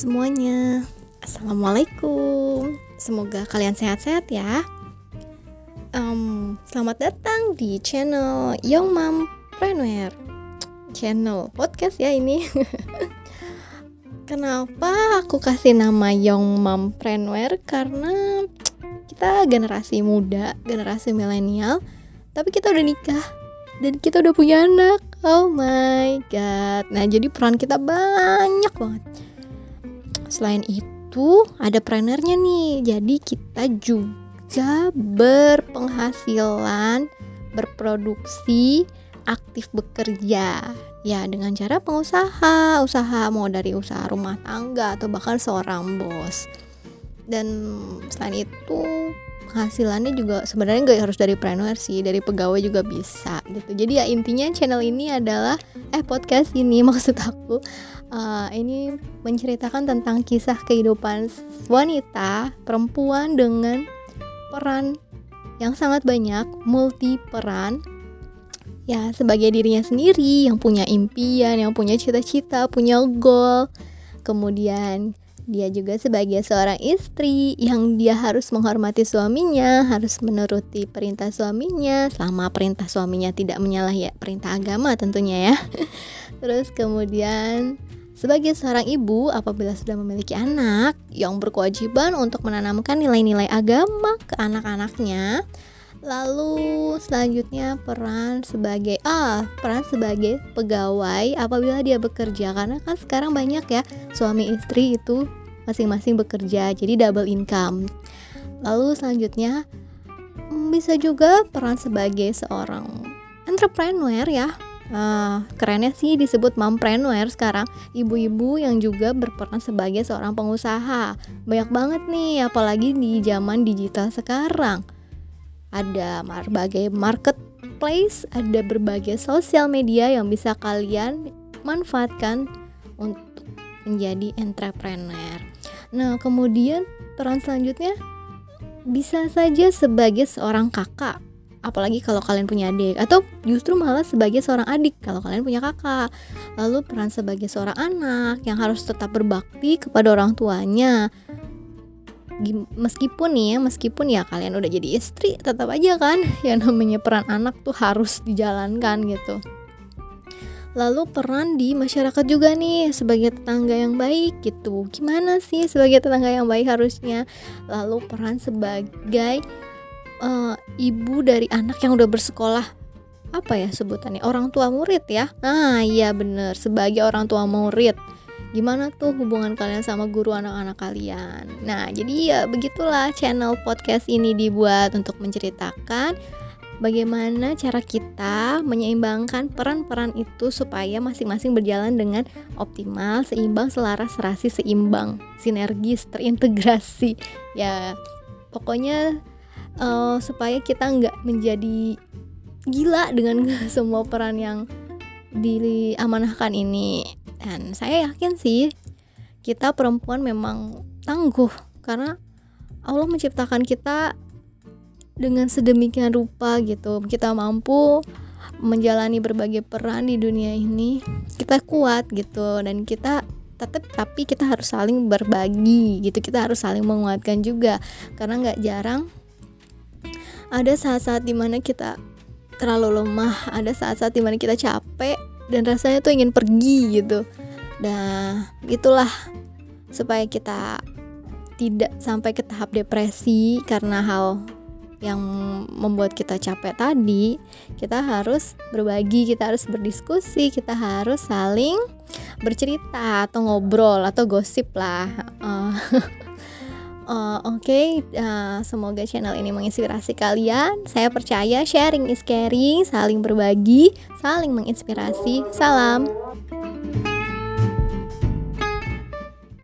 semuanya, assalamualaikum. Semoga kalian sehat-sehat ya. Um, selamat datang di channel Young Mom Preneur, channel podcast ya ini. Kenapa aku kasih nama Young Mom Preneur? Karena kita generasi muda, generasi milenial, tapi kita udah nikah dan kita udah punya anak. Oh my god. Nah, jadi peran kita banyak banget. Selain itu, ada prenernya nih. Jadi kita juga berpenghasilan, berproduksi, aktif bekerja. Ya, dengan cara pengusaha, usaha mau dari usaha rumah tangga atau bahkan seorang bos. Dan selain itu, penghasilannya juga sebenarnya nggak harus dari planner sih dari pegawai juga bisa gitu. Jadi ya intinya channel ini adalah eh podcast ini maksud aku uh, ini menceritakan tentang kisah kehidupan wanita perempuan dengan peran yang sangat banyak multi peran. Ya sebagai dirinya sendiri yang punya impian yang punya cita-cita punya goal. Kemudian dia juga sebagai seorang istri yang dia harus menghormati suaminya, harus menuruti perintah suaminya selama perintah suaminya tidak menyalahi ya, perintah agama tentunya ya. Terus kemudian sebagai seorang ibu apabila sudah memiliki anak yang berkewajiban untuk menanamkan nilai-nilai agama ke anak-anaknya, Lalu selanjutnya peran sebagai ah peran sebagai pegawai apabila dia bekerja karena kan sekarang banyak ya suami istri itu masing-masing bekerja jadi double income. Lalu selanjutnya mm, bisa juga peran sebagai seorang entrepreneur ya. Uh, kerennya sih disebut mompreneur sekarang. Ibu-ibu yang juga berperan sebagai seorang pengusaha. Banyak banget nih apalagi di zaman digital sekarang. Ada berbagai marketplace ada berbagai sosial media yang bisa kalian manfaatkan untuk menjadi entrepreneur Nah, kemudian peran selanjutnya bisa saja sebagai seorang kakak, apalagi kalau kalian punya adik, atau justru malah sebagai seorang adik kalau kalian punya kakak. Lalu peran sebagai seorang anak yang harus tetap berbakti kepada orang tuanya. Meskipun nih ya, meskipun ya kalian udah jadi istri, tetap aja kan yang namanya peran anak tuh harus dijalankan gitu. Lalu peran di masyarakat juga nih sebagai tetangga yang baik gitu. Gimana sih sebagai tetangga yang baik harusnya? Lalu peran sebagai uh, ibu dari anak yang udah bersekolah. Apa ya sebutannya? Orang tua murid ya? Nah iya bener sebagai orang tua murid. Gimana tuh hubungan kalian sama guru anak-anak kalian? Nah jadi ya begitulah channel podcast ini dibuat untuk menceritakan bagaimana cara kita menyeimbangkan peran-peran itu supaya masing-masing berjalan dengan optimal, seimbang, selaras, serasi, seimbang, sinergis, terintegrasi. Ya, pokoknya uh, supaya kita nggak menjadi gila dengan semua peran yang diamanahkan ini. Dan saya yakin sih kita perempuan memang tangguh karena Allah menciptakan kita dengan sedemikian rupa gitu. Kita mampu menjalani berbagai peran di dunia ini. Kita kuat gitu dan kita tetap tapi kita harus saling berbagi gitu. Kita harus saling menguatkan juga karena nggak jarang ada saat-saat di mana kita terlalu lemah ada saat-saat di mana kita capek dan rasanya tuh ingin pergi gitu. Nah itulah supaya kita tidak sampai ke tahap depresi karena hal yang membuat kita capek tadi, kita harus berbagi, kita harus berdiskusi, kita harus saling bercerita atau ngobrol atau gosip lah. Uh, uh, Oke, okay, uh, semoga channel ini menginspirasi kalian. Saya percaya sharing is caring, saling berbagi, saling menginspirasi. Salam.